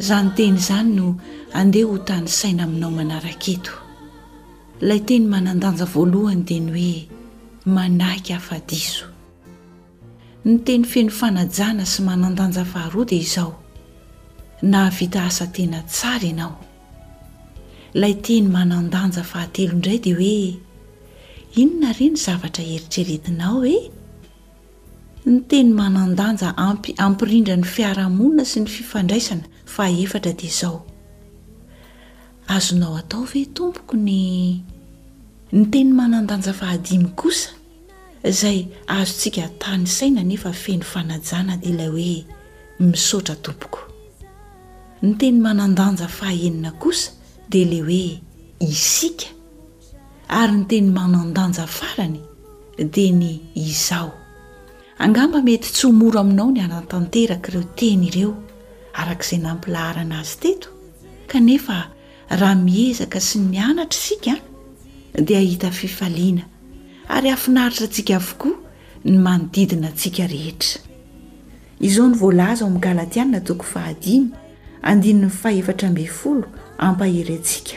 Izany teny izany no andeha ho tanisaina aminao manaraka eto. Ilay teny manan-danja voalohany dia ny hoe manaiky afa-diso. Ny teny feno fanajana sy manan-danja faharoa dia izao, nahavita asa tena tsara ianao. Ilay teny manan-danja fahatelo indray dia hoe, inona re ny zavatra eritreretinao e? Ny teny manan-danja ampy hampirindra ny fiarahamonina sy ny fifandraisana fahefatra dia izao, Azonao atao ve tompoko ny. Ny teny manan-danja fahadimy kosa, izay azontsika tanisaina nefa feno fanajana dia ilay hoe misaotra tompoko. Ny teny manan-danja fahaenina kosa dia ilay hoe isika. Ary ny teny manan-danja farany dia ny Izaho. Angamba mety tsy ho mora aminao ny hanatanteraka ireo teny ireo araka izay nampilaharana azy teto, kanefa raha miezaka sy mianatra isika dia hahita fifaliana ary hahafinaritra antsika avokoa ny manodidina antsika rehetra. Izao no voalaza ao amin'ny Galatiana toko fahadimy, andininy fahefatra ambin'ny folo, Ampahery antsika.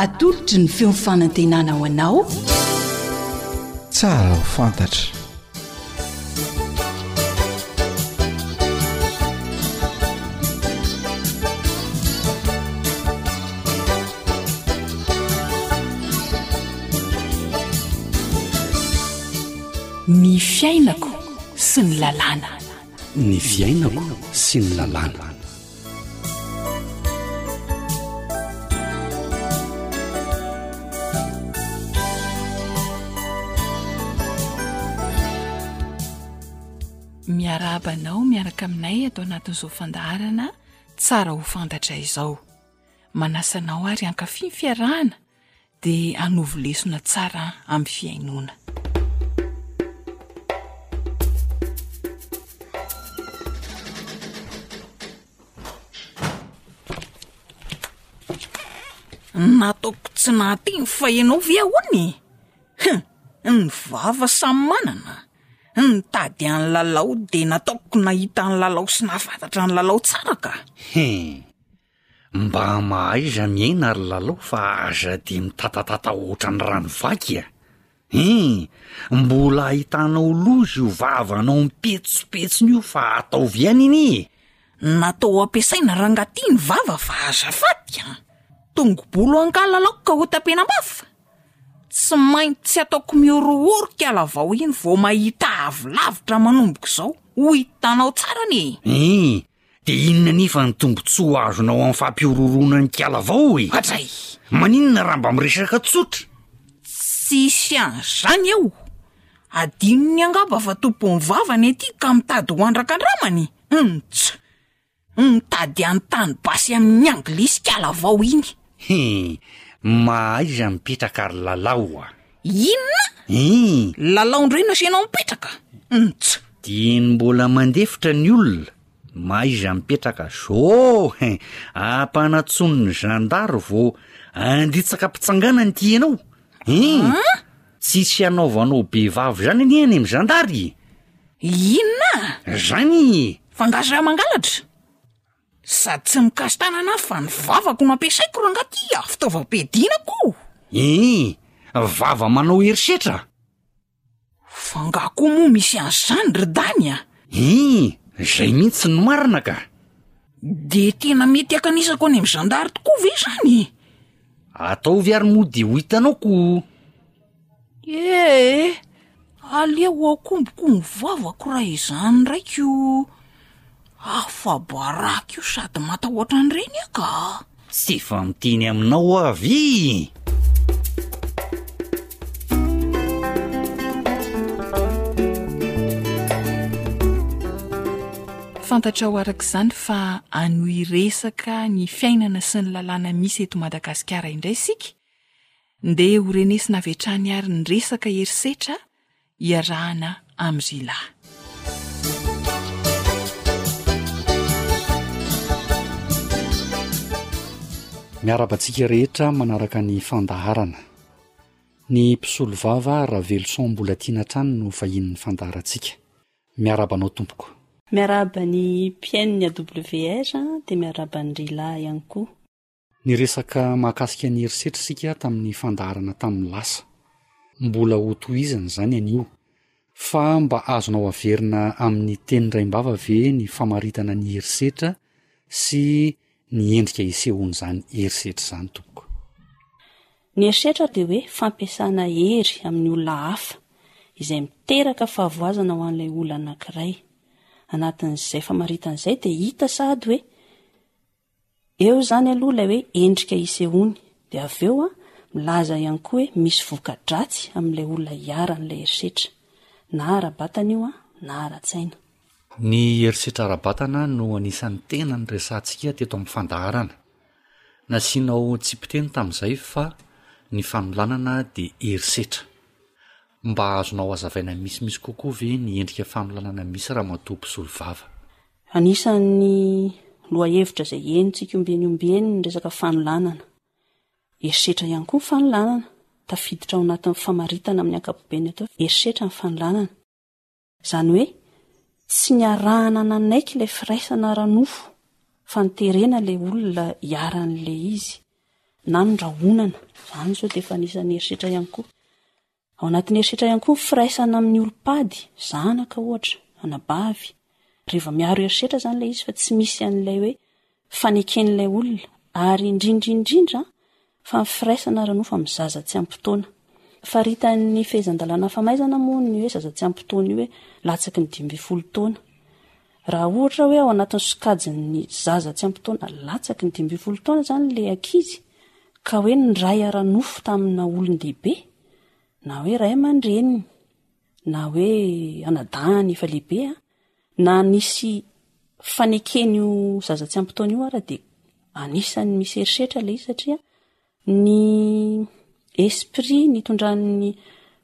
Atolotry ny feon'ny fanantenana ho anao. Tsara ho fantatra. Ny fiainako. sy ny lalàna ny fiainako sy ny lalàna miarahaba anao miaraka aminay ato anatin'izao fandaharana tsara ho fantatra izao manasanao ary hankafy ny fiarahana Dia hanovo lesona tsara amin'ny fihainoana. Nataoko tsy nahateny fa ianao ve ahoany? Hum! Ny vava samy manana. Nitady an'i Lalao dia nataoko nahita an'i Lalao sy nahafantatra an'i Lalao tsara ka. Hum! Mba mahaiza miaina ry Lalao fa aza dia mitatatata ohatran'ny rano vaky a! Hein! Mbola ahitanao loza io vavanao mipetsopetsona io fa ataovy ihany anie e! Natao ampiasaina ranga ty ny vava fa azafady a! Tongobolo angaha Lalao ka hotam-penam-bava? Tsy maintsy ataoko mihorohoro kiala vao iny vao mahita avy lavitra manomboko izao, ho hitanao tsara anie e! Hein! De inona anefa ny tombotsoa azonao amin'ny fampihorohoroana ny kiala vao e? Hatray! Maninona raha mba miresaka tsotra? Tsisy an'izany eo! Adinony angamba fa tompon'ny vava ny aty ka mitady ho andraka andramany? Humpts! Mitady hanontany basy amin'ny anglisy kiala vao iny! He! Mahaiza mipetraka ry Lalao a! Inona? Ii. Lalaon-dry ianao sy ianao mipetraka? Nts. Dieny mbola mandefitra ny olona. Maiza mipetraka zao? Hein. Ampanatsonin'ny zandary vao anditsaka am-pitsangana ny tianao? Ii. An? Tsisy hanaovanao bevava izany anie any amin'ny zandary. Inona? Zany. Fa ngahy za mangalatra? Sady tsy mikasi-tanana aho fa ny vavako no ampiasaiko rangaha ty ah, fitaovam-piadiana koa. Iiih, vava manao herisetra ah. F'angaha koa moa misy an'izany ry Dany ah. Iiih, izay mihitsy no marina ka. De tena mety ankanesako any amin'ny zandary tokoa ve izany? Ataovy ary moa dia ho hitanao ko. Ee, aleo hoakomboko ny vavako raha izany ndraiky io afa-baraka io sady matahoatra an'ireny aho ka! Tsy efa miteny aminao aho avy ee! Fantatrao araka izany fa hanohy hiresaka ny fiainana sy ny lalàna misy eto Madagasikara indray isika, Ndeha ho renesina avy hatrany ary ny resaka herisetra iarahana am ry lahy. Miarahaba antsika rehetra manaraka ny fandaharana. Ny mpisolovava Raveloson Mbolatiana hatrany no vahinin'ny fandaharantsika. Miarahaba anao tompoko. Miarahaba ny mpihaino ny AWR dia miarahaba an ry lahy ihany koa. Niresaka mahakasika ny herisetra isika tamin'ny fandaharana tamin'ny lasa. Mbola hotohizana izany anio. Fa mba azonao averina amin'ny teny raim-bava ve ny famaritana ny herisetra sy ny endrika isehoan'izany herisetra izany, tompoko? Ny herisetra dia hoe fampiasana hery amin'ny olona hafa, izay miteraka fahavoazana ho an'ilay olona anankiray. Anatin'izay famaritana izay dia hita sahady hoe. Eo izany aloha ilay hoe endrika isehoany, dia avy eo an, milaza ihany koa hoe misy voka-dratsy amin'ilay olona iharan'ilay herisetra, na ara-batana io an, na ara-tsaina. Ny herisetra ara-batana no anisan'ny tena niresahantsika teto amin'ny fandaharana. Nasianao tsipiteny tamin'izay fa ny fanolanana dia herisetra. Mba azonao hazavaina misimisy kokoa ve ny endrika fanolanana misy ramatoa mpisolovava? Anisan'ny lohahevitra izay henontsika ombieny ombieny ny resaka fanolanana. Herisetra ihany koa ny fanolanana. Tafiditra ao anatin'ny famaritana amin'ny ankapobeny atao herisetra ny fanolanana. Izany hoe tsy ny arahana nanaiky ilay firaisana ara-nofo fa ny terena ilay olona iharan'ilay izy na ny rahonana. Izany izao dia efa anisan'ny herisetra ihany koa. Ao anatin'ny herisetra ihany koa ny firaisana amin'ny olom-pady, zanaka ohatra, anabavy. Reva miaro herisetra izany ilay izy fa tsy misy an'ilay hoe faneken'ilay olona ary indrindrindrindra fa ny firaisana ara-nofo amin'ny zaza tsy ampy taona. Faritan'ny fehezan-dalàna famaizana moa ny hoe zaza tsy ampy taona io hoe latsaky ny dimy ambin'ny folo taona. Raha ohatra hoe ao anatin'ny sokajin'ny zaza tsy ampy taona latsaky ny dimy ambin'ny folo taona izany ilay ankizy ka hoe niray ara-nofo tamina olon-dehibe, na hoe ray aman-dreniny, na hoe anadahiny efa lehibe, na nisy faneken'io zaza tsy ampy taona io ara dia anisan'ny misy herisetra ilay izy satria Ny esprit nitondran'ny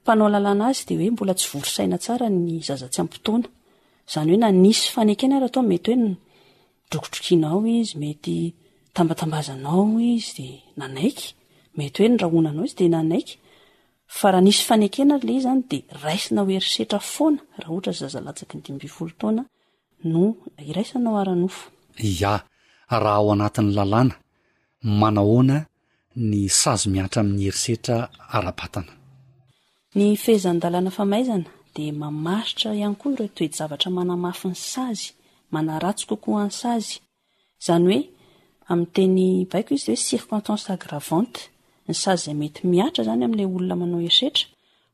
mpanao lalàna azy dia hoe mbola tsy vory saina tsara ny zaza tsy ampy taona. Izany hoe na nisy fanekena ary atao mety hoe nodrokidrokianao izy, mety tambatambazanao izy dia nanaiky, mety hoe nirahona anao izy dia nanaiky, fa raha nisy fanekena ary ilay izy izany dia raisina ho herisetra foana raha ohatra ny zaza latsaky ny dimy ambin'ny folo taona no iraisana ho ara-nofo. Ia, raha ao anatin'ny lalàna, Manahoana ny sazy mihatra amin'ny herisetra ara-batana? Ny fehezan-dalàna famaizana dia mamaritra ihany koa ireo toe-javatra manamafy ny sazy, manaratsy kokoa ny sazy. Izany hoe, amin'ny teny baiko izy hoe circonstances aggravantes, ny sazy izay mety mihatra izany amin'ilay olona manao herisetra,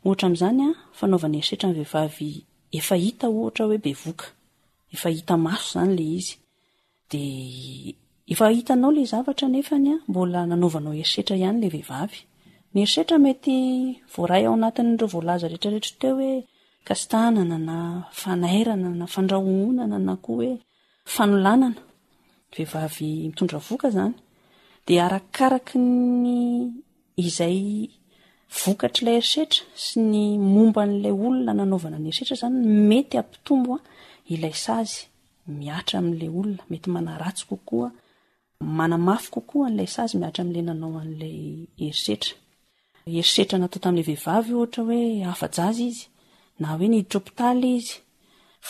ohatra amin'izany fanaovana herisetra ny vehivavy efa hita ohatra hoe bevoka, efa hita maso izany ilay izy. Dia efa hitanao ilay zavatra nefany an, mbola nanaovanao herisetra ihany ilay vehivavy. Ny herisetra mety voaray ao anatin'ireo voalaza rehetrarehetra teo hoe kastanana na fanairana na fandrahonana na koa hoe fanolanana. Vehivavy mitondra voka izany. Dia arakaraky ny izay vokatr'ilay herisetra sy ny momba an'ilay olona nanaovana ny herisetra izany mety hampitombo ilay sazy. mihatra amin'ilay olona, mety manaratsy kokoa, manamafy kokoa an'ilay sazy mihatra amin'ilay nanao an'ilay herisetra. Herisetra natao tamin'ilay vehivavy ohatra hoe afa-jaza izy, na hoe niditra hopitaly izy,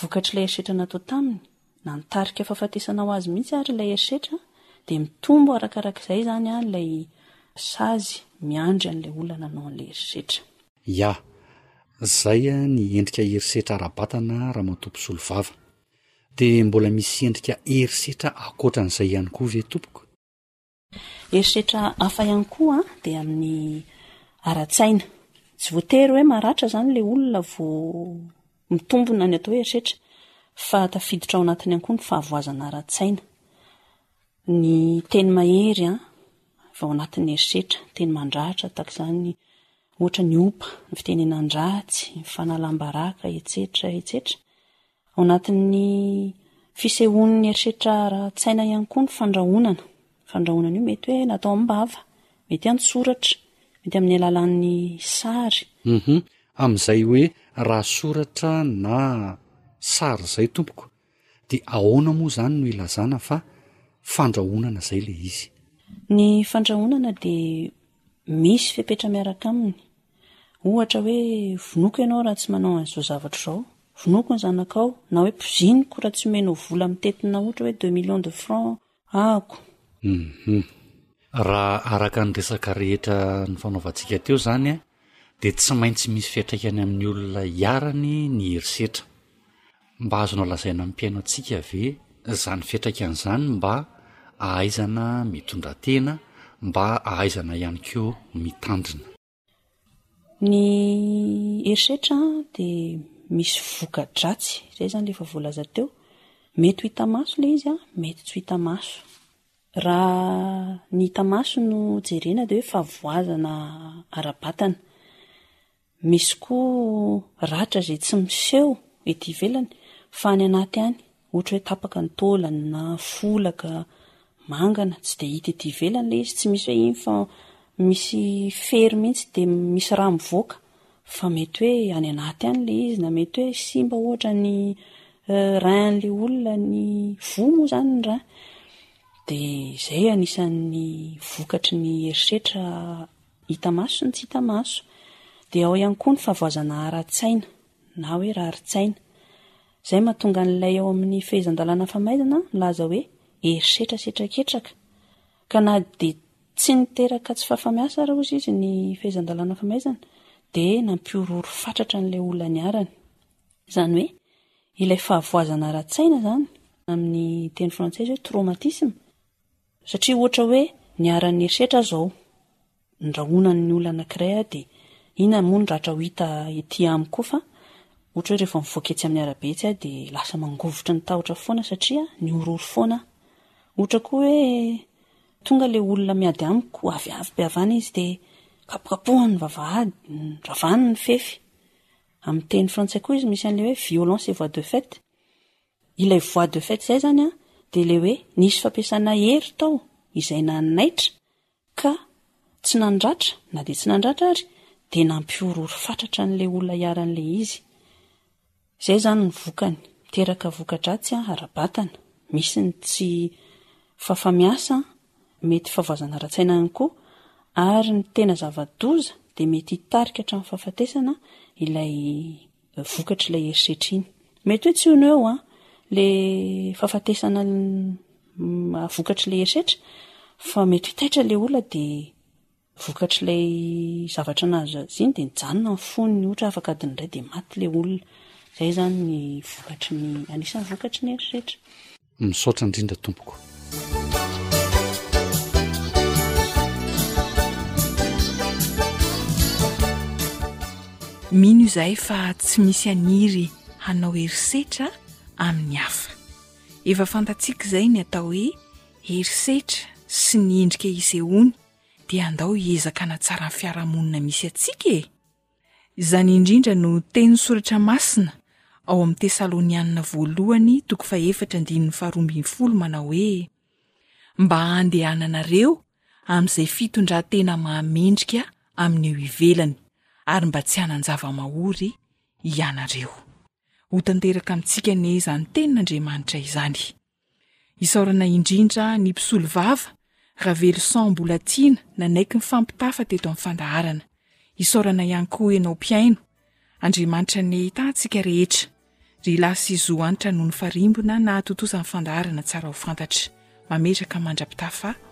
vokatr'ilay herisetra natao taminy, na nitarika fahafatesana ho azy mihitsy ary ilay herisetra, dia mitombo arakarak'izay izany ilay sazy miandry an'ilay olona nanao an'ilay herisetra. Ya. Zay ny endrika herisetra ara-batana Ramatoa Mpisolovava. Dia mbola misy endrika herisetra akoatran'izay ihany koa ve tompoko? Herisetra hafa ihany koa dia amin'ny ara-tsaina. Tsy voatery hoe maratra izany ilay olona vao mitombina ny atao hoe herisetra fa tafiditra ao anatiny ihany koa ny fahavoazana ara-tsaina. Ny teny mahery an, vao anatin'ny herisetra, teny mandratra, tahaka izany ohatra ny opa, ny fitenenan-dratsy, ny fanalam-baraka, etsetra, etsetra. Ao anatin'ny fisehoan'ny herisetra ara-tsaina ihany koa ny fandrahonana. Fandrahonana io mety hoe natao am-bava, mety an-tsoratra, mety amin'ny alalan'ny sary. Hum, amin'izay hoe raha soratra na sary izay tompoko, Dia ahoana moa izany no ilazana fa fandrahonana izay ilay izy? Ny fandrahonana dia misy fepetra miaraka aminy. Ohatra hoe, vonoiko ianao raha tsy manao an'izao zavatra izao. Vonoiko ny zanakao. Na hoe poziniko raha tsy omenao vola mitentina ohatra hoe deux millions de francs ahako. Humm. Raha araka ny resaka rehetra nifanaovantsika teo izany dia tsy maintsy misy fiantraikany amin'ny olona iharany ny herisetra. Mba azonao lazaina amin'ny mpihaino antsika ve izany fiantraikany izany mba ahaizana mitondra tena, mba ahaizana ihany koa mitandrina? Ny herisetra dia misy voka-dratsy, izay izany ilay efa voalaza teo, mety ho hita maso ilay izy, mety tsy ho hita maso. Raha ny hita maso no jerena dia hoe fahavoazana ara-batana. Misy koa ratra izay tsy miseho ety ivelany fa any anaty any Ohatra hoe tapaka ny taolany na folaka, mangana, tsy dia hita ety ivelany ilay izy, tsy misy hoe iny fa misy fery mihitsy dia misy rà mivoaka fa mety hoe any anaty any ilay izy na mety hoe simba ohatra ny rein-n'ilay olona, ny voa moa izany ny rein. Dia izay anisan'ny vokatry ny herisetra hita maso sy ny tsy hita maso. Dia ao ihany koa ny fahavoazana ara-tsaina na hoe rarin-tsaina. Izay mahatonga an'ilay eo amin'ny fehezan-dalàna famaizana milaza hoe herisetra sy hetraketraka, ka na dia tsy niteraka tsy fafa-miasa ary hozy izy ny fehezan-dalàna famaizana, dia nampihorohoro fatratra an'ilay olona niharany. Izany hoe, ilay fahavoazana ara-tsaina izany, amin'ny teny frantsay izy hoe traumatisme, Satria ohatra hoe niharan'ny herisetra aho izao, ny rahonan'ny olona anankiray aho dia inona moa no ratra ho hita ety amiko fa ohatra hoe rehefa mivoaka etsy amin'ny arabe etsy aho dia lasa mangovitry ny tahotra foana satria nihorohoro foana aho. Ohatra koa hoe tonga ilay olona miady amiko, aviavy be avana izy dia kapokapohany ny vavahady, ravany ny fefy. Amin'ny teny frantsay koa izy misy an'ilay hoe violence et voie de fait. Ilay voie de fait izay izany an, dia ilay hoe nisy fampiasana hery tao izay nanaitra ka tsy nandratra, na dia tsy nandratra ary, dia nampihorohoro fatratra an'ilay olona iharan'ilay izy. Izay izany ny vokany, miteraka voka-dratsy ara-batana, misy ny tsy fafa-miasa, mety favoazana ara-tsaina ihany koa, ary ny tena zava-doza dia mety hitarika hatramin'ny fahafatesana ilay. vokatr'ilay herisetra iny. Mety hoe tsy hono eo an, le fahafatesana vokatr'ilay herisetra, fa mety ho taitra ilay olona dia vokatr'ilay zavatra nahazo azy iny dia nijanona ny fony, ohatra afaka adiny iray dia maty ilay olona. Izay izany ny vokatry ny, anisan'ny vokatry ny herisetra. misaotra indrindra tompoko mino izahay fa tsy misy aniry hanao herisetra amin'ny hafa efa fantatsika izay ny atao hoe herisetra sy ny endrika isehoany dia andao hiezaka hanatsara ny fiarahamonina misy antsika e Izany indrindra no tenin'ny Soratra Masina ao amin'ny Tesalonianina Voalohany toko fahefatra andininy faharoa ambin'ny folo manao hoe, Mba handehananareo amin'izay fitondran-tena mahamendrika amin'ny eo ivelany, ary mba tsy hanan-java-mahory ianareo. Ho tanteraka amintsika anie izany tenin'Andriamanitra izany. Isaorana indrindra ny mpisolovava Raveloson Mbolatiana nanaiky nifampitafa teto amin'ny fandaharana. Isaorana ihany koa enao mpihaino. Andriamanitra ny ahitantsika rehetra. Rilahy sy zo hanitra no nifarimbona nahatontosa ny fandaharana tsara ho fantatra. Mametraka mandra-pitafa ho.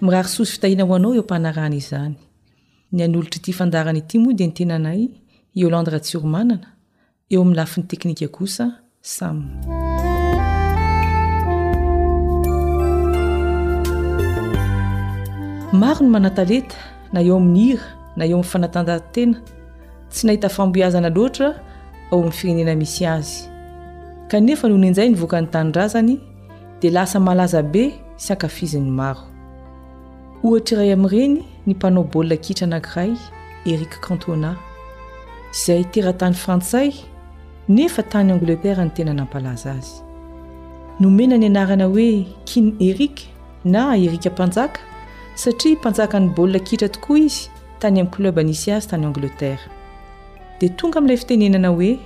Mirary soa sy fitahiana ho anao eo am-panarahana izany. Ny hanolotra ity fandaharana ity moa dia ny tenanay, Yolande Ratsiromanana, eo amin'ny lafiny teknika kosa, Sam. Maro ny manan-talenta na eo amin'ny hira na eo amin'ny fanatanjahantena tsy nahita fambohazana loatra ao amin'ny firenena misy azy. Kanefa nony injay nivoaka ny tanindrazany dia lasa malaza be sy ankafizin'ny maro. Ohatra iray amin'ireny ny mpanao baolina kitra anankiray, Eric Cantona, izay teratany frantsay nefa tany Angleterre ny tena nampalaza azy. Nomena ny anarana hoe King Eric na Erika Mpanjaka satria mpanjakan'ny baolina kitra tokoa izy tany amin'ny club nisy azy tany Angleterre. Dia tonga amin'ilay fitenenana hoe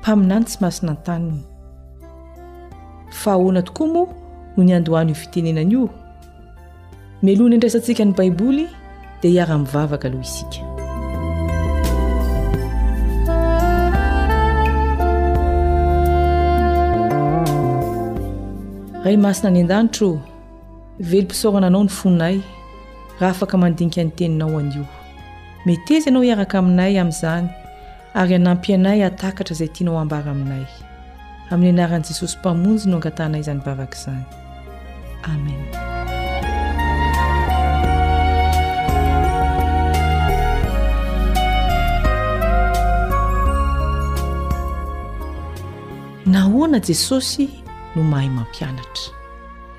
mpaminany tsy masina an-taniny. Fa ahoana tokoa moa no niandohan'io fitenenana io? Mialoha ny handraisantsika ny Baiboly, dia hiara-mivavaka aloha isika. Ray masina any an-danitra ô, velom-pisaorana anao ny fonay raha afaka mandinika ny teninao anio. Meteza ianao hiaraka aminay amin'izany ary hanampy anay hahatakatra izay tianao hambara aminay. Amin'ny anaran'i Jesosy Mpamonjy no angatahana izany vavaka izany. Amen. nahoana jesosy no mahay mampianatra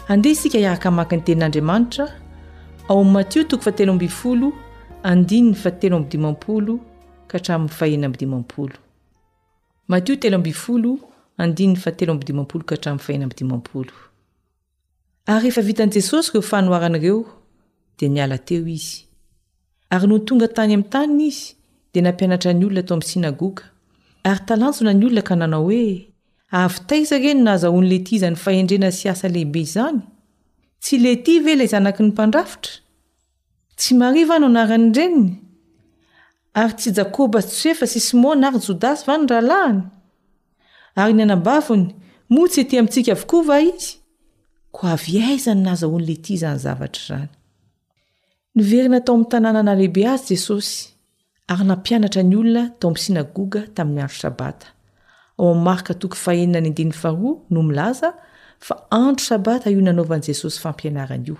andeha isika hiaraka maka ny tenin'andriamanitra ao amin'y matio toko fatelo amby folo andininy fatelo amby dimampolo ka hatramin'ny fahena amby dimampolo Matio telo ambin'ny folo, andininy fahatelo amby dimampolo ka hatramin'ny fahena amby dimampolo. Ary rehefa vitan'i Jesosy ireo fanoharana ireo, dia niala teo izy. Ary nony tonga tany amin'ny taniny izy, dia nampianatra ny olona tao amin'ny sinagoga. Ary talanjona ny olona ka nanao hoe, Avy taiza re no nahazahoan'i Letia izany fahendrena sy asa lehibe izany? Tsy Letia ve ilay zanaky ny mpandrafitra? Tsy Maria va no anaran'ny reniny? Ary tsy Jakoba sy Josefa sy Simona ary Jodasy va ny rahalahiny? Ary ny anabaviny, moa tsy ety amintsika avokoa va izy? Koa avy aiza no nahazahoan'i Letia izany zavatra izany? Niverina tao amin'ny tanàna nahalehibe azy Jesosy, ary nampianatra ny olona tao amin'ny sinagoga tamin'ny andro Sabata. Ao amin'ny Marka toko fahenina ny andininy faharoa no milaza fa andro Sabata io nanaovan'i Jesosy fampianarana io.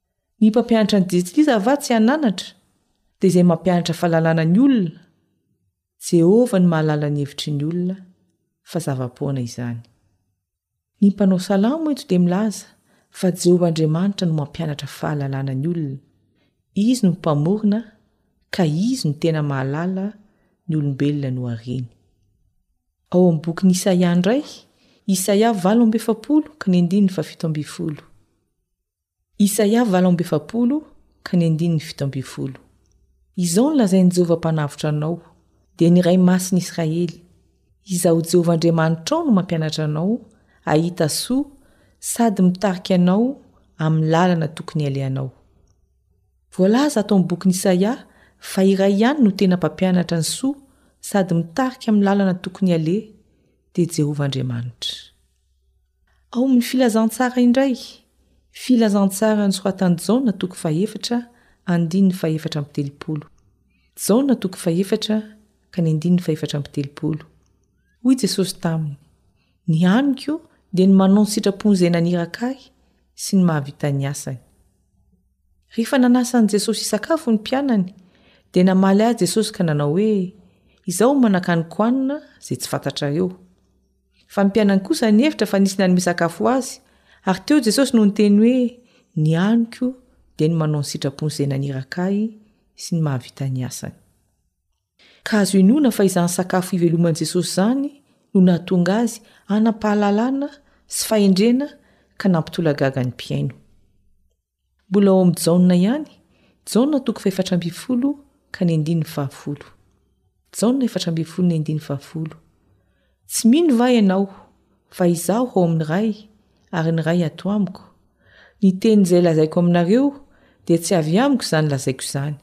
Ny mpampianatra ny ditsikiza va tsy hananatra? Dia izay mampianatra fa lalàna ny olona. Jehovah no mahalala ny hevitry ny olona, fa zava-poana izany. Ny mpanao salamo eto dia milaza fa Jehovah Andriamanitra no mampianatra fahalalana ny olona. Izy no Mpamorona, ka izy no tena mahalala ny olombelona nohariny. Ao amin'ny bokin'i Isaia indray, Isaia valo amby efapolo ka ny andininy fahafito ambin'ny folo. Isaia valo amby efapolo ka ny andininy fito ambin'ny folo. Izao no lazain'i Jehovah Mpanavotra anao, dia ny Ray Masin'i Israely, Izaho Jehovah Andriamanitrao no mampianatra anao hahita soa sady mitarika anao amin'ny lalana tokony halehanao. Voalaza ato amin'ny bokin'i Isaia fa iray ihany no tena Mpampianatra ny soa sady mitarika amin'ny lalana tokony haleha, dia Jehovah Andriamanitra. Ao amin'ny Filazantsara indray, Filazantsara nosoratan'i Jaona toko fahefatra andininy fahefatra amby telopolo. Jaona toko fahefatra ka ny andininy fahefatra amby telopolo. Hoy Jesosy taminy, Ny amiko dia ny manao ny sitrapon'izay naniraka ahy sy ny mahavita ny asany. Rehefa nanasa an'i Jesosy hisakafo ny mpianany, dia namaly azy Jesosy ka nanao hoe, Izaho manakanokoanina izay tsy fantatrareo. Fa ny mpianany kosa nihevitra fa nisy nanome sakafo ho azy, ary teo Jesosy no niteny hoe, Ny aniko dia ny manao ny sitrapon'izay naniraka ahy sy ny mahavita ny asany. Ka azo inoana fa izany sakafo hiveloman'i Jesosy izany no nahatonga azy hanam-pahalalana sy fahendrena ka nampitolagaga ny mpihaino. Mbola ao amin'ny Jaona ihany, Jaona toko fahefatra ambin'ny folo ka ny andininy fahafolo. Jaona efatra ambin'ny folo ny andininy fahafolo. Tsy mino va ianao fa izaho ao amin'ny Ray ary ny Ray ato amiko? Ny teny izay lazaiko aminareo dia tsy avy amiko izany lazaiko izany,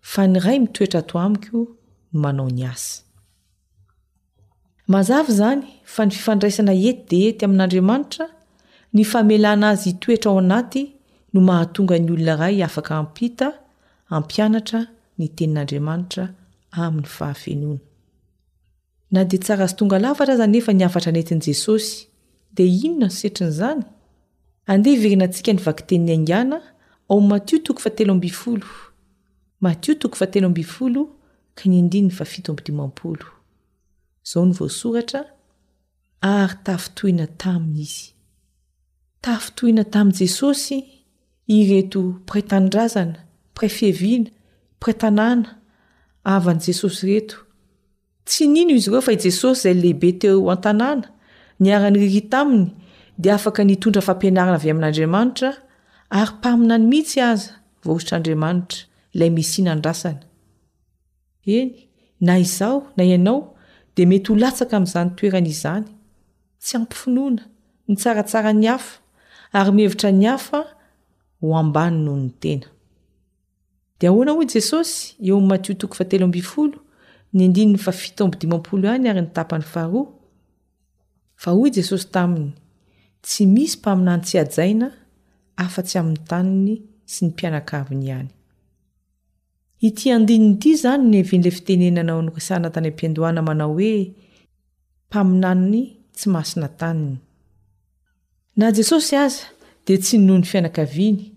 fa ny Ray mitoetra ato amiko no manao ny asa. Mazava izany fa ny fifandraisana ety dia ety amin'Andriamanitra, ny famelana azy hitoetra ao anaty no mahatonga ny olona iray afaka hampita, hampianatra ny tenin'Andriamanitra amin'ny fahafenoana. Na dia tsara sy tonga lafatra aza anefa ny hafatra nentin'i Jesosy, dia inona no setrin'izany? Andeha hiverina antsika ny vakiteniny haingana ao Matio toko fahatelo ambin'ny folo. Matio toko fahatelo ambin'ny folo ka ny andininy fahafito amby dimampolo. Izao no voasoratra, ary tafintohina taminy izy. Tafintohina tamin'i Jesosy ireto mpiray tanindrazana, mpiray fiaviana, mpiray tanàna, havan'i Jesosy ireto. Tsy nino izy ireo fa i Jesosy izay lehibe teo an-tanàna, niara-nirirỳ taminy, dia afaka nitondra fampianarana avy amin'Andriamanitra, ary mpaminany mihitsy aza, voahosotr'Andriamanitra, ilay Mesia nandrasana. Eny, na izaho, na ianao, dia mety ho latsaka amin'izany toerana izany. Tsy ampy finoana, mitsaratsara ny hafa, ary mihevitra ny hafa ho ambany noho ny tena. Dia ahoana hoy Jesosy, eo amin'ny Matio toko fahatelo ambin'ny folo, ny andininy fahafito amby dimampolo ihany ary ny tapany faharoa? Fa hoy Jesosy taminy, Tsy misy mpaminany tsy hajaina afa-tsy amin'ny taniny sy ny mpianakaviny ihany. Ity andininy ity izany no niavian'ilay fitenenana ao noresahana tany am-piandohana manao hoe, Mpaminany tsy masina taniny. Na Jesosy aza dia tsy ninoa ny fianakaviany.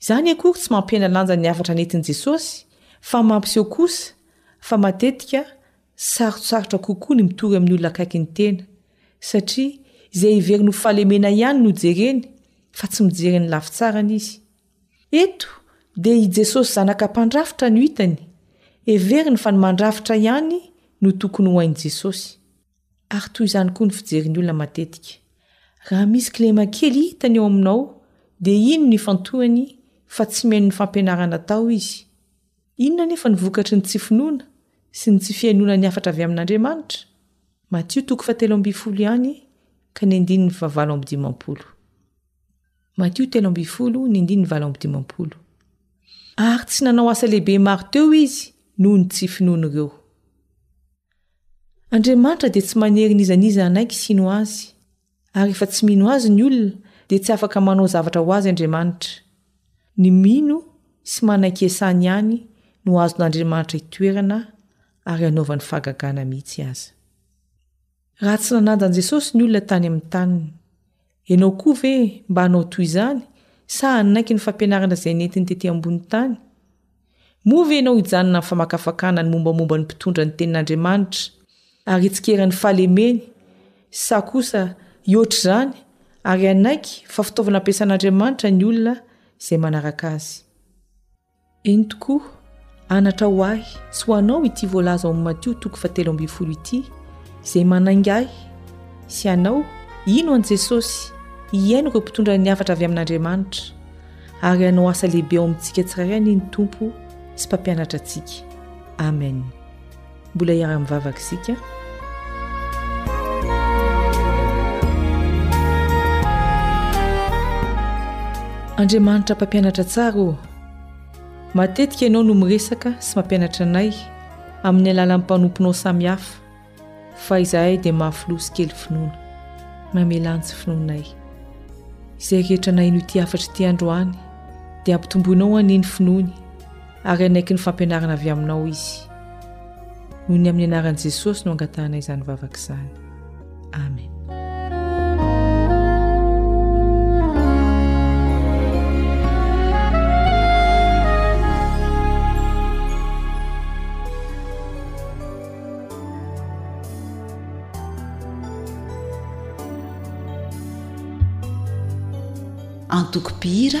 Izany akory tsy mampihena lanja ny hafatra nentin'i Jesosy fa mampiseho kosa fa matetika sarotsarotra kokoa ny mitory amin'ny olona akaiky ny tena, satria izay heveriny ho fahalemena ihany no jereny fa tsy mijery ny lafy tsarany izy. Eto dia i Jesosy zanaka mpandrafitra no hitany, heveriny fa ny mandrafitra ihany no tokony ho hain'i Jesosy. Ary toy izany koa ny fijerin'ny olona matetika. Raha misy kilema kely hitany eo aminao dia iny no ifantohany fa tsy mihaino ny fampianarana atao izy. Inona anefa ny vokatry ny tsy finoana sy ny tsy fihainoana ny hafatra avy amin'Andriamanitra? Matio toko fahatelo ambin'ny folo ihany ka ny andininy fahavalo amby dimampolo. Matio telo ambin'ny folo ny andininy valo amby dimampolo. Ary tsy nanao asa lehibe maro teo izy noho ny tsy finoan'ireo. Andriamanitra dia tsy manery n'iza n'iza hanaiky sy hino Azy. Ary rehefa tsy mino Azy ny olona, dia tsy afaka manao zavatra ho Azy Andriamanitra. Ny mino sy manaiky Esany ihany no azon'Andriamanitra itoerana ary anaovany fahagagana mihitsy aza. Raha tsy nanaja an'i Jesosy ny olona tany amin'ny taniny, Ianao koa ve mba hanao toy izany sa hanaiky ny fampianarana izay nentiny tety ambony tany? Moa ve ianao hijanona amin'ny famakafakana ny mombamomba ny mpitondra ny Tenin'Andriamanitra ary hitsikera ny fahalemeny sa kosa hihoatra izany ary hanaiky fa fitaovana ampiasan'Andriamanitra ny olona izay manaraka azy? Eny tokoa, anatra ho ahy sy ho anao ity voalaza ao amin'ny Matio toko fahatelo ambin'ny folo ity, izay manainga ahy sy anao hino an'i Jesosy, hihaino ireo mpitondra ny hafatra avy amin'Andriamanitra, ary hanao asa lehibe ao amintsika tsirairay anie ny Tompo sy Mpampianatra antsika. Amen. Mbola hiara-mivavaka isika. Andriamanitra mpampianatra tsara ô, matetika ianao no miresaka sy mampianatra anay amin'ny alalan'ny mpanomponao samihafa, fa izahay dia mahafiloha sy kely finoana. Mamelà ny tsy finoanay. Izay rehetra naheno ity hafatra ity androany, dia ampitomboinao anie ny finoany, ary hanaiky ny fampianarana avy aminao izy. Noho ny amin'ny anaran'i Jesosy no angatahana izany vavaka izany. Amen. antoko mpihira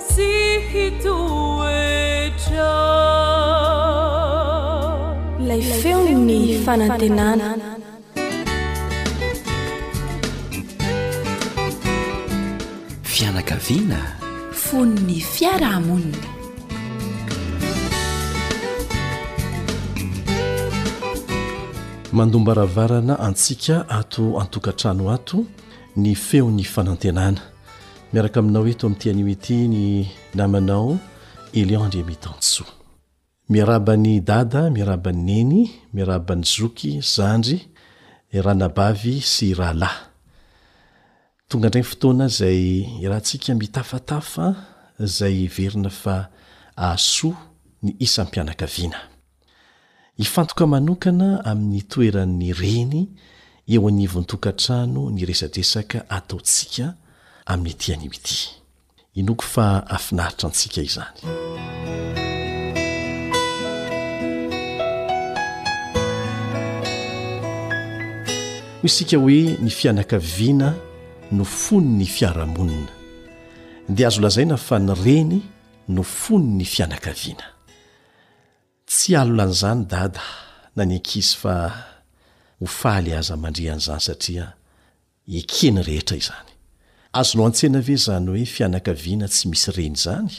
Tsy hitoetra. Ilay feon'ny fanantenana. Fianakaviana. Fon'ny fiarahamonina. Mandombaravarana antsika ato an-tokantrano ato ny feon'ny fanantenana. Miaraka aminao eto amin'ity anio ity ny namanao Elion Andriamitansoa. Miaraba ny dada, miaraba ny neny, miaraba ny zoky, zandry, ranabavy sy rahalahy. Tonga indray fotoana izay iarahantsika mitafatafa izay heverina fa ahasoa ny isam-pianakaviana. Hifantoka manokana amin'ny toeran'ny reny eo anivon-tokantrano ny resadresaka ataontsika amin'ity anio ity. Inoako fa hahafinaritra antsika izany. Hoy isika hoe ny fianakaviana no fon'ny fiarahamonina, dia azo lazaina fa ny reny no fon'ny fianakaviana. Tsy alina an'izany dada na ny ankizy fa ho faly aza mandre an'izany satria eken'ny rehetra izany. Azonao antsena ve izany hoe fianakaviana tsy misy reny izany?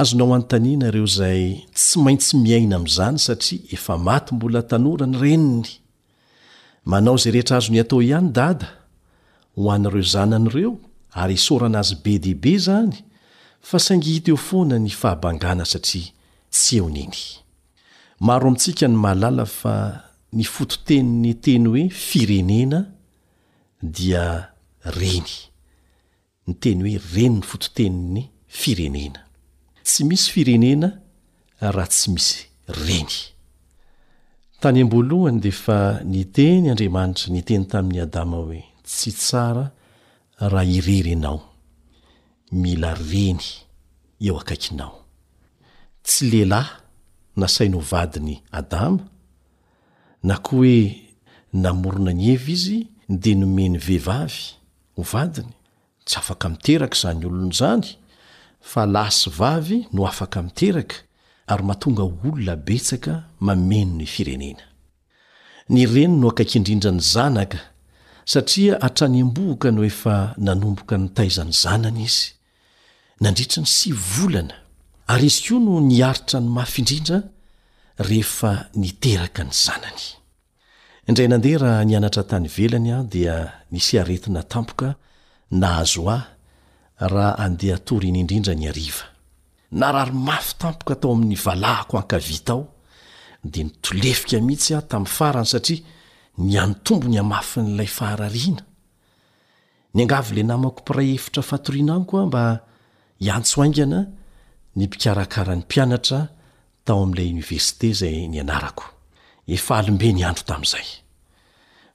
Azonao anontaniana ireo izay tsy maintsy miaina amin'izany satria efa maty mbola tanora ny reniny Manao izay rehetra azony atao ihany Dada ho an'ireo zanany ireo ary isaorana azy be dia be izany fa saingy hita eo foana ny fahabangana satria tsy eo Neny. Maro amintsika no mahalala fa ny fototenin'ny teny hoe firenena dia reny. ny teny hoe reny ny fototenin'ny firenena. Tsy misy firenena raha tsy misy reny. Tany am-boalohany dia efa niteny Andriamanitra niteny tamin'i Adama hoe, Tsy tsara raha irery ianao. Mila reny eo akaikinao. Tsy lehilahy nasainy ho vadiny Adama, na koa hoe namorona ny Eva izy dia nomeny vehivavy. ho vadiny? Tsy afaka miteraka izany olona izany, fa lahy sy vavy no afaka miteraka ary mahatonga olona betsaka mameno ny firenena. Ny reny no akaiky indrindra ny zanaka satria hatrany am-bohoka no efa nanomboka nitaiza ny zanany izy nandritry ny sivy volana ary izy koa no niaritra ny mafy indrindra rehefa niteraka ny zanany. Indray nandeha raha nianatra tany ivelany aho dia nisy aretina tampoka nahazo ahy raha andeha hatory iny indrindra ny hariva. Narary mafy tampoka tao amin'ny valahako ankavia tao dia nitolefika mihitsy aho tamin'ny farany satria nihanitombo ny hamafin'ilay faharariana. Niangavy ilay namako mpiray efitra fatoriana amiko aho mba hiantso haingana ny mpikarakara ny mpianatra tao amin'ilay oniversite izay nianarako. Efa alim-be ny andro tamin'izay.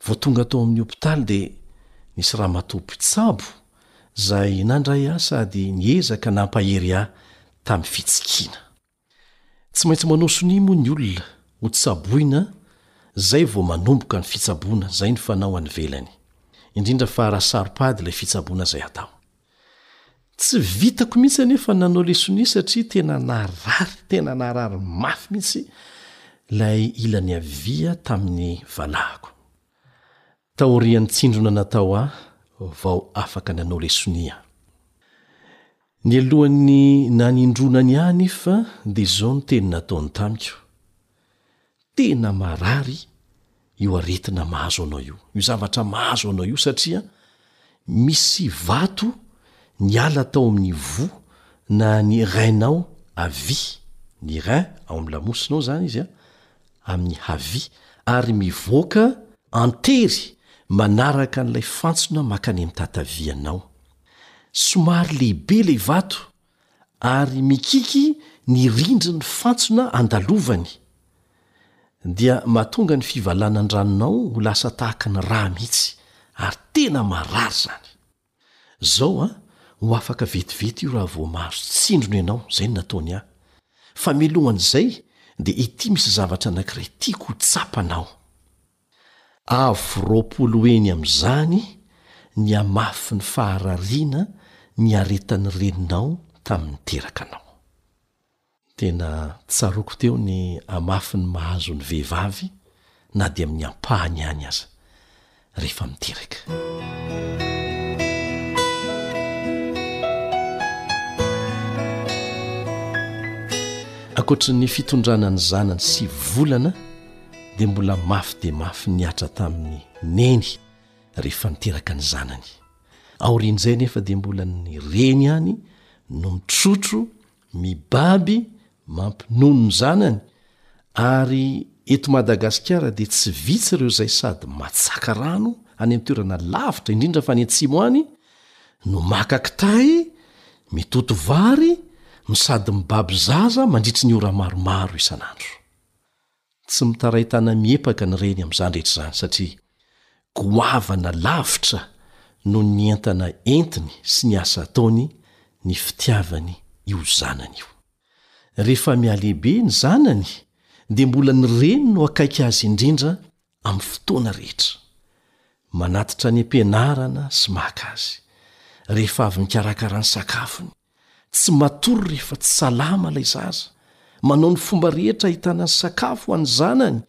Vao tonga tao amin'ny hopitaly dia nisy ramatoa mpitsabo izay nandray ahy sady niezaka nampahery ahy tamin'ny fitsikiana. Tsy maintsy manao sonia moa ny olona ho tsaboina zay vao manomboka ny fitsaboana, zay ny fanao any ivelany. Indrindra fa raha saropady ilay fitsaboana zay atao. Tsy vitako mihitsy anefa ny nanao ilay sonia satria tena narary tena narary mafy mihitsy ilay ilany havia tamin'ny valahako. Taorian'ny tsindrona natao aho vao afaka nanao ilay sonia aho. Nialohan'ny nanindrona ny ahy anefa dia izao no teny nataony tamiko, Tena marary io aretina mahazo anao io, io zavatra mahazo anao io satria misy vato niala tao amin'ny voa na ny rein-nao havia, ny rein ao amin'ny lamosinao izany izy an, amin'ny havia ary mivoaka an-tery manaraka an'ilay fantsona makany amin'ny tatavianao. Somary lehibe ilay vato ary mikiky ny rindrin'ny fantsona andalovany, dia mahatonga ny fivalanan-dranonao ho lasa tahaka ny rà mihitsy, ary tena marary izany. Izao an, ho afaka vetivety io raha vao mahazo tsindrona ianao, izay no nataony ahy. Fa mialohan'izay dia ity misy zavatra anankiray tiako ho tsapanao. Avo roapolo heny amin'izany ny hamafin'ny faharariana niaretan'ny reninao tamin'ny niteraka anao. Tena tsaroako teo ny hamafin'ny mahazo ny vehivavy na dia amin'ny ampahany ihany aza rehefa miteraka. Ankoatry ny fitondrana ny zanany sivy volana, dia mbola mafy dia mafy nihatra tamin'ny neny rehefa niteraka ny zanany. Aorian'izay anefa dia mbola ny reny ihany no mitrotro, mibaby, mampinono ny zanany ary eto Madagasikara dia tsy vitsy ireo izay sady matsaka rano any amin'ny toerana lavitra indrindra fa any an-tsimo any no maka kitay, mitoto vary no sady mibaby zaza mandritry ny ora maromaro isan'andro. Tsy mitarain-tana miepaka ny reny amin'izany rehetra izany satria goavana lavitra noho ny entana entiny sy ny asa ataony ny fitiavany io zanany io. Rehefa mihalehibe ny zanany dia mbola ny reny no akaiky azy indrindra amin'ny fotoana rehetra. Manatitra any am-pianarana sy maka azy, rehefa avy nikarakara ny sakafony. Tsy matory rehefa tsy salama ilay zaza. Manao ny fomba rehetra ahitana ny sakafo ho an'ny zanany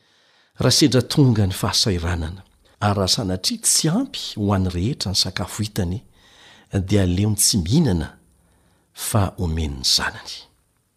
raha sedra tonga ny fahasahiranana. Ary raha sanatria tsy ampy ho an'ny rehetra ny sakafo hitany dia aleony tsy mihinana fa omeny ny zanany.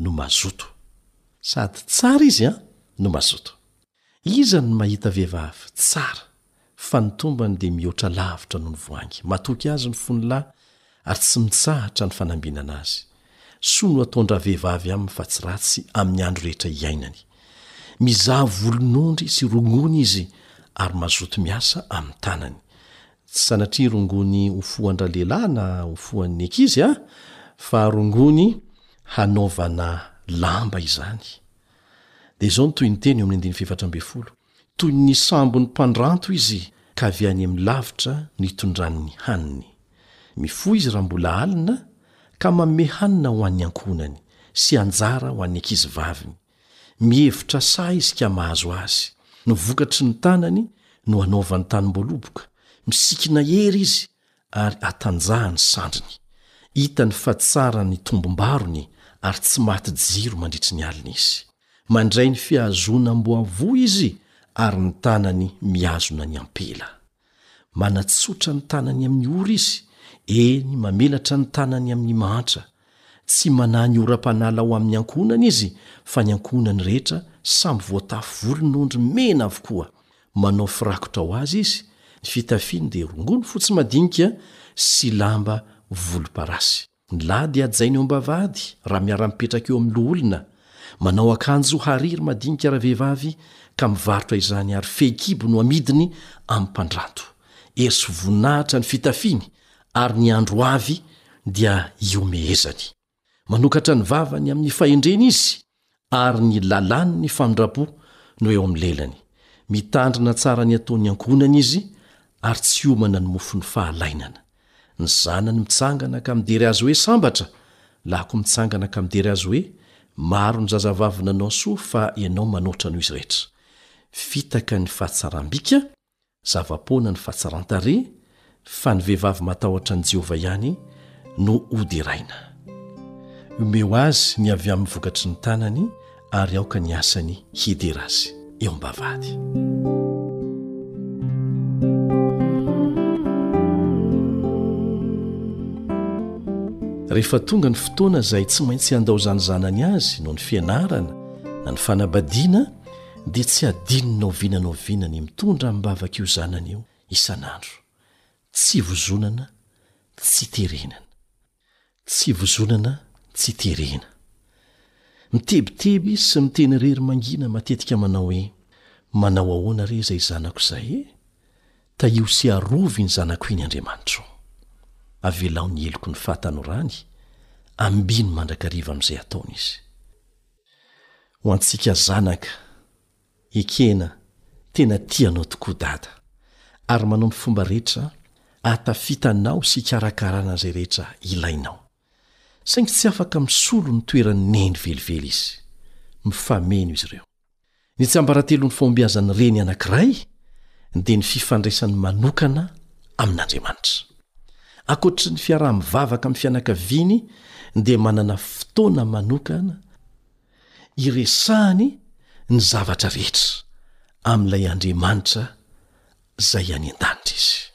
no mazoto. Sady tsara izy an no mazoto. Iza no mahita vehivavy tsara fa ny tombany dia mihoatra lavitra noho ny voahangy. Matoky azy ny fony lahy ary tsy mitsahatra ny fanambinana azy. Soa no ataon-dravehivavy aminy fa tsy ratsy amin'ny andro rehetra iainany. Mizaha volon'ondry sy rongony izy ary mazoto miasa amin'ny tanany. Tsy sanatria rongony ho fohan-dralehilahy na ho fohan'ny ankizy an, fa rongony hanaovana lamba izany. Dia izao no tohinteny eo amin'ny andininy fahefatra ambin'ny folo, Toy ny sambon'ny mpandranto izy, ka avy any amin'ny lavitra no itondrany ny haniny. Mifoha izy raha mbola alina, ka manome hanina ho an'ny ankohonany, sy anjara ho an'ny ankizy vaviny. Mihevitra sahy izy ka mahazo azy. Ny vokatry ny tanany no anaovany tanim-boaloboka. Misikina hery izy ary atanjaha ny sandriny. Hitany fa tsara ny tombom-barony ary tsy maty jiro mandritry ny alina izy. Mandray ny fihazonam-boavoa izy ary ny tanany mihazona ny ampela. Manatsotra ny tanany amin'ny ora izy, eny, mamelatra ny tanany amin'ny mahantra. Tsy manahy ny oram-panala ao amin'ny ankohonany izy, fa ny ankohonany rehetra samy voatafy volon'ondry mena avokoa. Manao firakotra ho azy izy, ny fitafiany dia rongony fotsy madinika sy lamba volomparasy. Ny lahy dia hajaina eo am-bavahady raha miara-mipetraka eo amin'ny loholona, manao akanjo hariry madinika ravehivavy ka mivarotra izany ary fehikibo no amidiny amin'ny mpandrato. Hersy voninahitra ny fitafiany ary ny andro ho avy dia iomehezany. Manokatra ny vavany amin'ny fahendrena izy ary ny lalàn'ny famindram-po no eo amin'ny lelany. Mitandrina tsara ny ataon'ny ankohonany izy ary tsy hiomana ny mofon'ny fahalainana. Ny zanany mitsangana ka midery azy hoe sambatra, lahiko mitsangana ka midery azy hoe maro ny zazavavy nanao soa fa ianao manoatra noho izy rehetra. Fitaka ny fahatsaram-bika. Zava-poana ny fahatsaran-tarehy, fa ny vehivavy matahotra an'i Jehovah ihany no hoderaina. Omeo azy ny avy amin'ny vokatry ny tanany, ary aoka ny asany hidera azy eo am-bavahady. Rehefa tonga ny fotoana izay tsy maintsy handao izany zanany azy noho ny fianarana na ny fanabadiana, dia tsy hadinony na oviana na oviana ny mitondra amim-bavak'io zanany io isan'andro. Tsy vozonana tsy terenana. Tsy vozonana tsy terena. Mitebiteby sy miteny irery mangina matetika manao hoe, Manao ahoana re izay zanako izay e? Tahio sy arovy iny zanako iny Andriamanitra o! Avelao ny heloky ny fahatanorany, ambiny mandrakariva amin'izay ataony izy. Ho antsika zanaka, ekena tena tia anao tokoa Dada, ary manao ny fomba rehetra ahatafita anao sy hikarakarana izay rehetra ilainao. Saingy tsy afaka misolo ny toeran'i Neny velively izy. Mifameno izy ireo. Ny tsiambaratelon'ny fahombiazan'ny reny anankiray dia ny fifandraisany manokana amin'Andriamanitra. Ankoatry ny fiaraha-mivavaka amin'ny fianakaviany dia manana fotoana manokana iresahany ny zavatra rehetra amin'ilay Andriamanitra izay any an-danitra izy.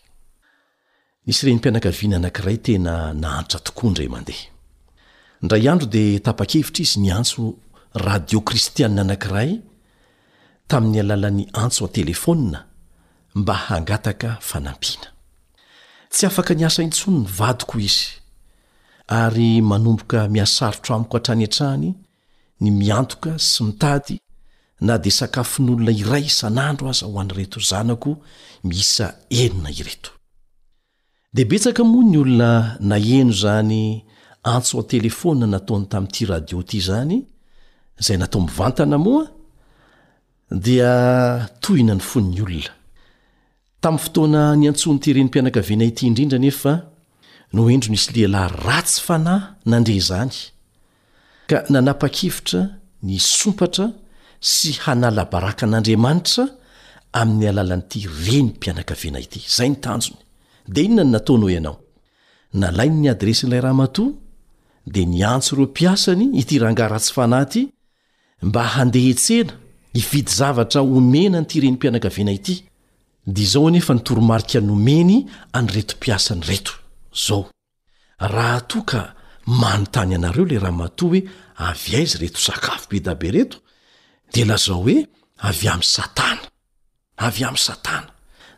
Nisy renim-pianakaviana anankiray tena nahantra tokoa indray mandeha. Indray andro dia tapa-kevitra izy ny hiantso radio kristianina anankiray tamin'ny alalan'ny antso an-telefaonina mba hangataka fanampiana. Tsy afaka niasa intsony ny vadiko, hoy izy, ary manomboka mihasarotra amiko hatrany hatrany ny miantoka sy mitady na dia sakafon'olona iray isan'andro aza ho an'ireto zanako miisa enina ireto. Dia betsaka moa ny olona naheno izany antso an-telefaonina nataony tamin'ity radio ity izany, izay natao mivantana moa dia tohina ny fon'ny olona. Tamin'ny fotoana niantsoan'ity renim-pianakaviana ity indrindra anefa no indro nisy lehilahy ratsy fanahy nandre izany, ka nanapa-kevitra ny hisompatra sy hanala baraka an'Andriamanitra amin'ny alalan'ity renim-pianakaviana ity. Izay ny tanjony. Dia inona no nataony hoy ianao? Nalainy ny adiresin'ilay ramatoa, dia niantso ireo mpiasany ity rangahy ratsy fanahy ity mba handeha hiantsena, hividy zavatra homena an'ity renim-pianakaviana ity. Dia izao anefa ny toromarika nomeny an'ireto mpiasany ireto, izao. Raha toa ka manontany anareo le ramatoa hoe avy aiza reto sakafo be dabe reto de lazao hoe avy am satana avy am satana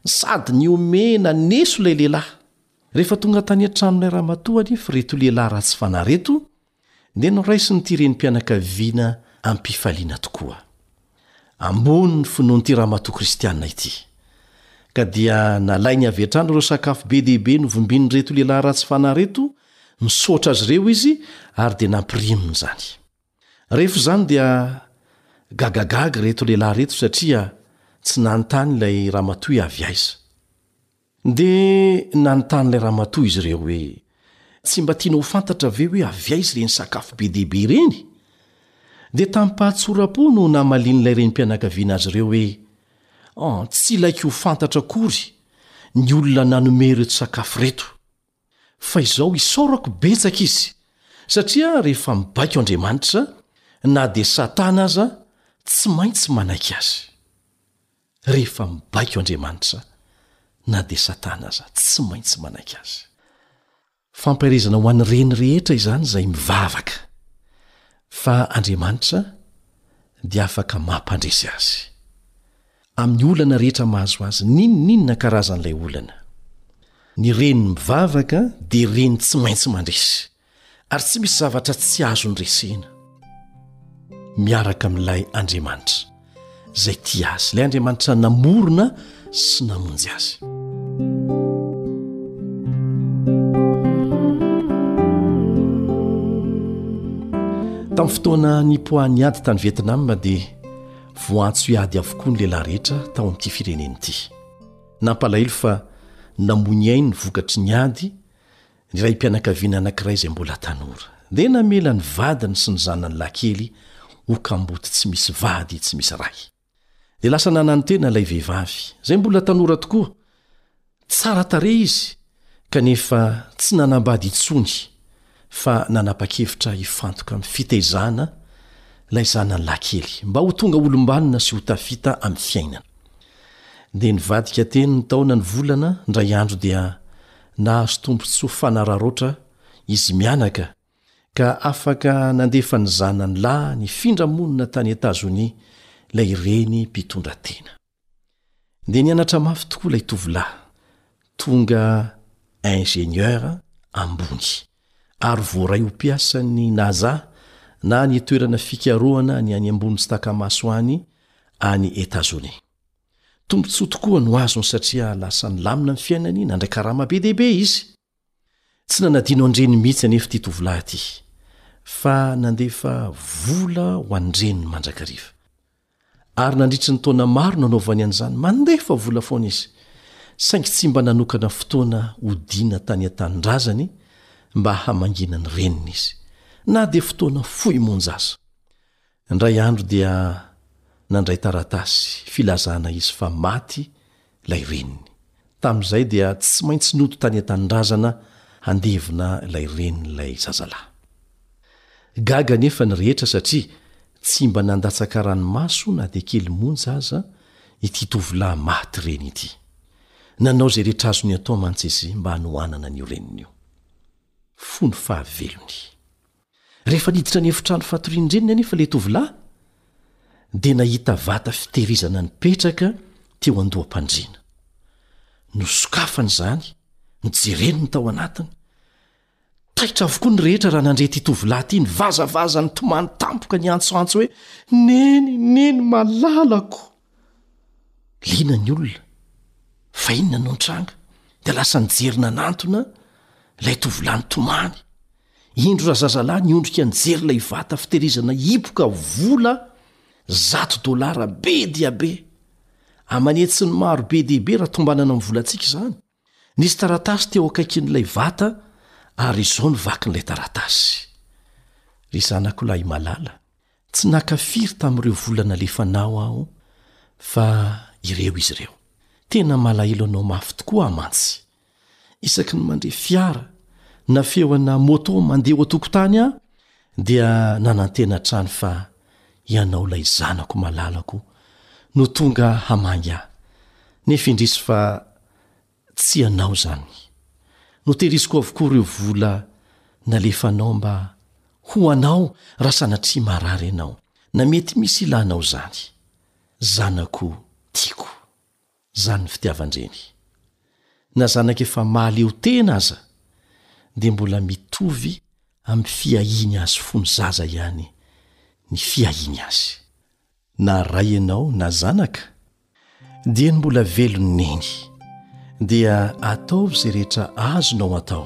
sady niomena neso lay lehilahy rehefa tonga tany an-tranonay ramatoa anef reto lehilahy ratsy fanahy reto dia noraisin'ity renim-pianakaviana am-pifaliana tokoa. Ambony ny finoan'ity ramatoa kristiana ity, ka dia nalainy avy hatrany ireo sakafo be dia be novimbin'ireto lehilahy ratsy fanahy ireto, nisaotra azy ireo izy ary dia nampiriminy izany. Rehefa izany dia gagagaga ireto lehilahy ireto satria tsy nanontany ilay ramatoa hoe avy aiza. Dia nanontany ilay ramatoa izy ireo hoe, Tsy mba tianao ho fantatra ve hoe avy aiza ireny sakafo be dia be ireny? Dia tamim-pahatsoram-po no namalian'ilay renim-pianakaviana azy ireo hoe, An, tsy ilaiko ho fantatra akory ny olona nanome ireto sakafo ireto. Fa izao isaorako betsaka izy, satria rehefa mibaiko Andriamanitra, na dia Satana aza tsy maintsy manaiky azy. Rehefa mibaiko Andriamanitra na dia Satana aza, tsy maintsy manaiky azy. Fampaherezana ho an'ireny rehetra izany izay mivavaka fa Andriamanitra dia afaka mampandresy azy amin'ny olana rehetra mahazo azy, n'inon'inona karazan'ilay olana. Ny reny mivavaka dia reny tsy maintsy mandresy. Ary tsy misy zavatra tsy azony resena miaraka amin'ilay Andriamanitra izay tia azy, ilay Andriamanitra namorona sy namonjy azy. Tamin'ny fotoana nipoahan'ny ady tany Vietnam dia voantso hiady avokoa ny lehilahy rehetra tao amin'ity firenena ity. Nampalahelo fa namoy ny ainy vokatry ny ady ny raim-pianakaviana anankiray izay mbola tanora, dia namela ny vadiny sy ny zanany lahikely ho kamboty tsy misy vady tsy misy rahy. Dia lasa nanantena ilay vehivavy, izay mbola tanora tokoa, tsara tarehy izy, kanefa tsy nanambady intsony fa nanapa-kevitra hifantoka amin'ny fitaizana ilay zanany lahikely, mba ho tonga olom-banona sy ho tafita amin'ny fiainana. Dia nivadika teny ny taona ny volana, indray andro dia Nahazo tombontsoa fanararaotra izy mianaka, ka afaka nandefa ny zanany lahy nifindra monina tany Etazonia ilay reny mpitondra tena. Dia nianatra mafy tokoa ilay tovolahy, tonga ingénieur ambony, ary voaray ho mpiasan'ny NASA na ny toerana fikarohana ny any ambony sy taka-maso any any Etazonia. Tombontsoa tokoa no azony satria lasa nilamina ny fiainany nandray karama be dia be izy. Tsy nanadino an-dreniny mihitsy anefa ity tovolahy ity, fa nandefa vola ho an-dreniny mandrakariva. Ary nandritry ny taona maro nanaovany an'izany, mandefa vola foana izy, saingy tsy mba nanokana fotoana hodiana tany an-tanindrazany mba hamangiana ny reniny izy, na dia fotoana fohy monja aza. Indray andro dia nandray taratasy filazana izy fa maty ilay reniny. Tamin'izay dia tsy maintsy nody tany an-tanindrazana handevina ilay renin'ilay zazalahy. Gaga anefa ny rehetra satria tsy mba nandatsaka ranomaso na dia kely monja aza ity tovolahy maty reny ity. Nanao izay rehetra azony atao mantsy izy mba hanohanana an'io reniny io. Fony fahavelony. Rehefa niditra ny efitrano fatorian-dreniny anefa ilay tovolahy dia nahita vata fitehirizana nipetraka teo an-doham-pandriana. Nosokafany izany, nojereny ny tao anatiny. Taitra avokoa ny rehetra raha nandre ity tovolahy ity nivazavaza nitomany tampoka niantsoantso hoe, Neny, Neny malalako! Liana ny olona fa inona no nitranga dia lasa nijery nanantona ilay tovolahy nitomany. Indro razazalahy niondrika nijery ilay vata fitehirizana hipoka vola zato dolara be dia be. Aman'hetsiny maro be dia be raha tombanana amin'ny volantsika izany. Nisy taratasy teo akaikin'ilay vata ary izao no vakin'ilay taratasy, Ry zanako lahy malala, tsy naka firy tamin'ireo vola nalefanao aho fa ireo izy ireo. Tena malahelo anao mafy tokoa aho mantsy. Isaky ny mandre fiara na feo ana moto mandeha eo an-tokotany aho dia nanantena hatrany fa ianao ilay zanako malalako no tonga hamangy ahy, nefa indrisy fa tsy ianao izany. Notehiriziko avokoa ireo vola nalefanao mba ho anao raha sanatria marary ianao na mety misy ilanao izany. Zanako tiako. Izany ny fitiavan-dreny. Na zanaka efa mahaleo tena aza dia mbola mitovy amin'ny fiahiany azy fo ny zaza ihany ny fiahiany azy. Na ray ianao na zanaka dia ny mbola velon'i neny dia ataovy izay rehetra azonao atao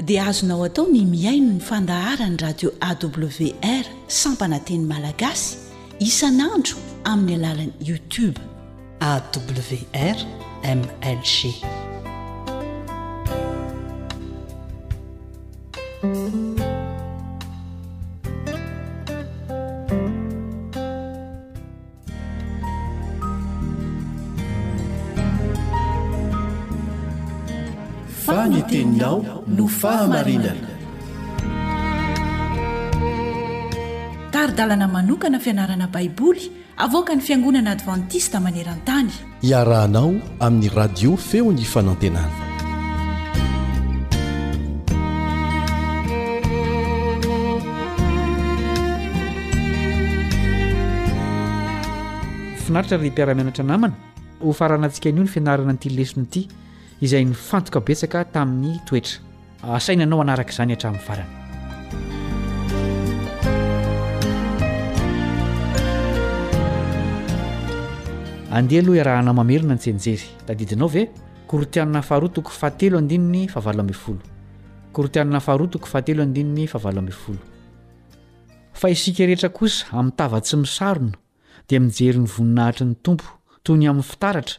dia azonao atao ny mihaino ny fandaharan'ny radio awr sampana teny malagasy isan'andro amin'ny alalan'ny youtube awr mlg Fa ny teninao no fahamarinana. Tari-dalana manokana fianarana Baiboly avoakan'ny Fiangonana Advantista maneran-tany. Iarahanao amin'ny radio feon'ny fanantenana. Finaritra ry mpiara-mianatra namana, ho faranantsika anio ny fianarana an'ity lesona ity izay nifantoka betsaka tamin'ny toetra. Asaina anao hanaraka izany hatramin'ny farany. Andeha aloha iarahanao mamerina ny tsenjery. Tadidinao ve? Korintianina faharoa toko fahatelo andininy fahavalo ambin'ny folo. Korintianina faharoa toko fahatelo andininy fahavalo ambin'ny folo. Fa isika rehetra kosa amin'ny tava tsy misarona dia mijery ny voninahitry ny Tompo toy ny amin'ny fitaratra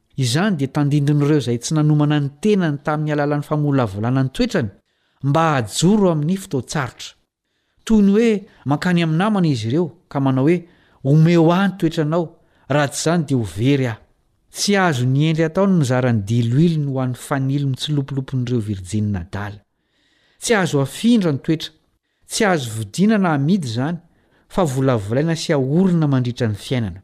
Izany dia tandindon'ireo izay tsy nanomana ny tenany tamin'ny alalan'ny famolavolana ny toetrany mba hajoro amin'ny fotoan-tsarotra. Toy ny hoe mankany amin'ny namana izy ireo ka manao hoe, Omeo ahy ny toetranao, raha tsy izany dia ho very aho. Tsy azon'i Hendry atao ny mizara ny diloilony ho an'ny fanilo mitsilopolopon'ireo virjiny nadala. Tsy azo afindra ny toetra. Tsy azo vidiana na amidy izany, fa volavolaina sy aorina mandritra ny fiainana.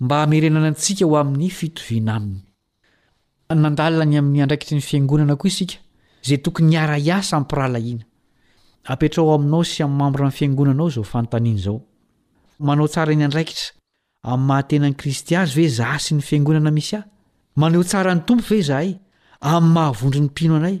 mba hamerenana antsika ho amin'ny fitoviana aminy. Nandalina ny amin'ny andraikitry ny Fiangonana koa isika, izay tokony hiara-hiasa amim-pirahalahiana. Apetraho aminao sy amin'ny mambran'ny Fiangonanao izao fanontaniana izao, Manao tsara ny andraikitra amin'ny maha-tena an'i Kristy azy ve izahay sy ny Fiangonana misy ahy? Maneho tsara ny Tompo ve izahay amin'ny maha-vondron'ny mpino anay?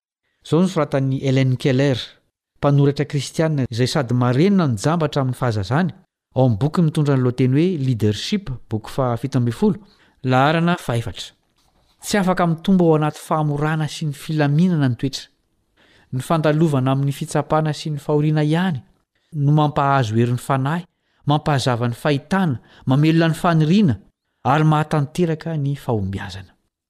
Izao no soratan'i Helen Keller, mpanoratra kristiana izay sady marenina no jamba hatramin'ny fahazazany, ao amin'ny boky mitondra ny lohateny hoe Leadership, boky fahafito ambin'ny folo, laharana fahefatra, Tsy afaka mitombo ao anaty fahamorana sy ny filaminana ny toetra. Ny fandalovana amin'ny fitsapana sy ny fahoriana ihany no mampahazo hery ny fanahy, mampahazava ny fahitana, mamelona ny faniriana, ary mahatanteraka ny fahombiazana.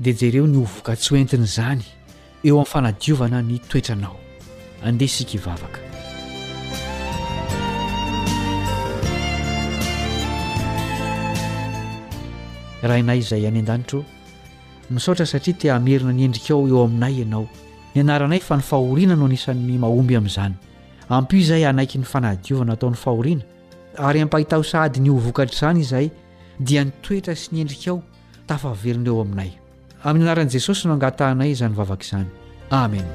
dia jereo ny ho vokatsoa entin'izany eo amin'ny fanadiovana ny toetranao. Andeha isika hivavaka. Rainay izay any an-danitro, misaotra satria te hamerina ny endrikao eo aminay ianao. Nianaranay fa ny fahoriana no anisan'ny mahomby amin'izany. Ampio izahay hanaiky ny fanadiovana ataon'ny fahoriana, ary ampahitaho sahady ny ho vokatr'izany izahay, dia ny toetra sy ny endrikao, tafaverina eo aminay. Amin'ny anaran'i Jesosy no angatahanay izany vavaka izany. Amen.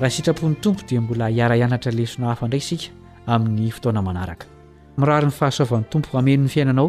raha sitrapon'ny tompo dia mbola hiara-hianatra lesona hafa indray isika amin'ny fotoana manaraka mirary ny fahasoavan'ny tompo hameno ny fiainanao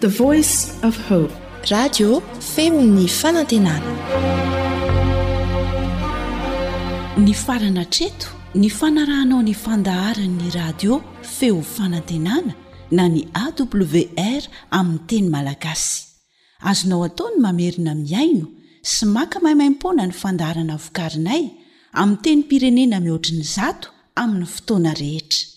The voice of hope. Radio feo ny fanantenana. Nifarana hatreto ny fanarahanao ny fandaharan'ny radio feo fanantenana na ny AWR amin'ny teny malagasy. Azonao atao ny mamerina mihaino sy maka maimaimpoana ny fandaharana vokarinay amin'ny tenim-pirenena mihoatry ny zato amin'ny fotoana rehetra.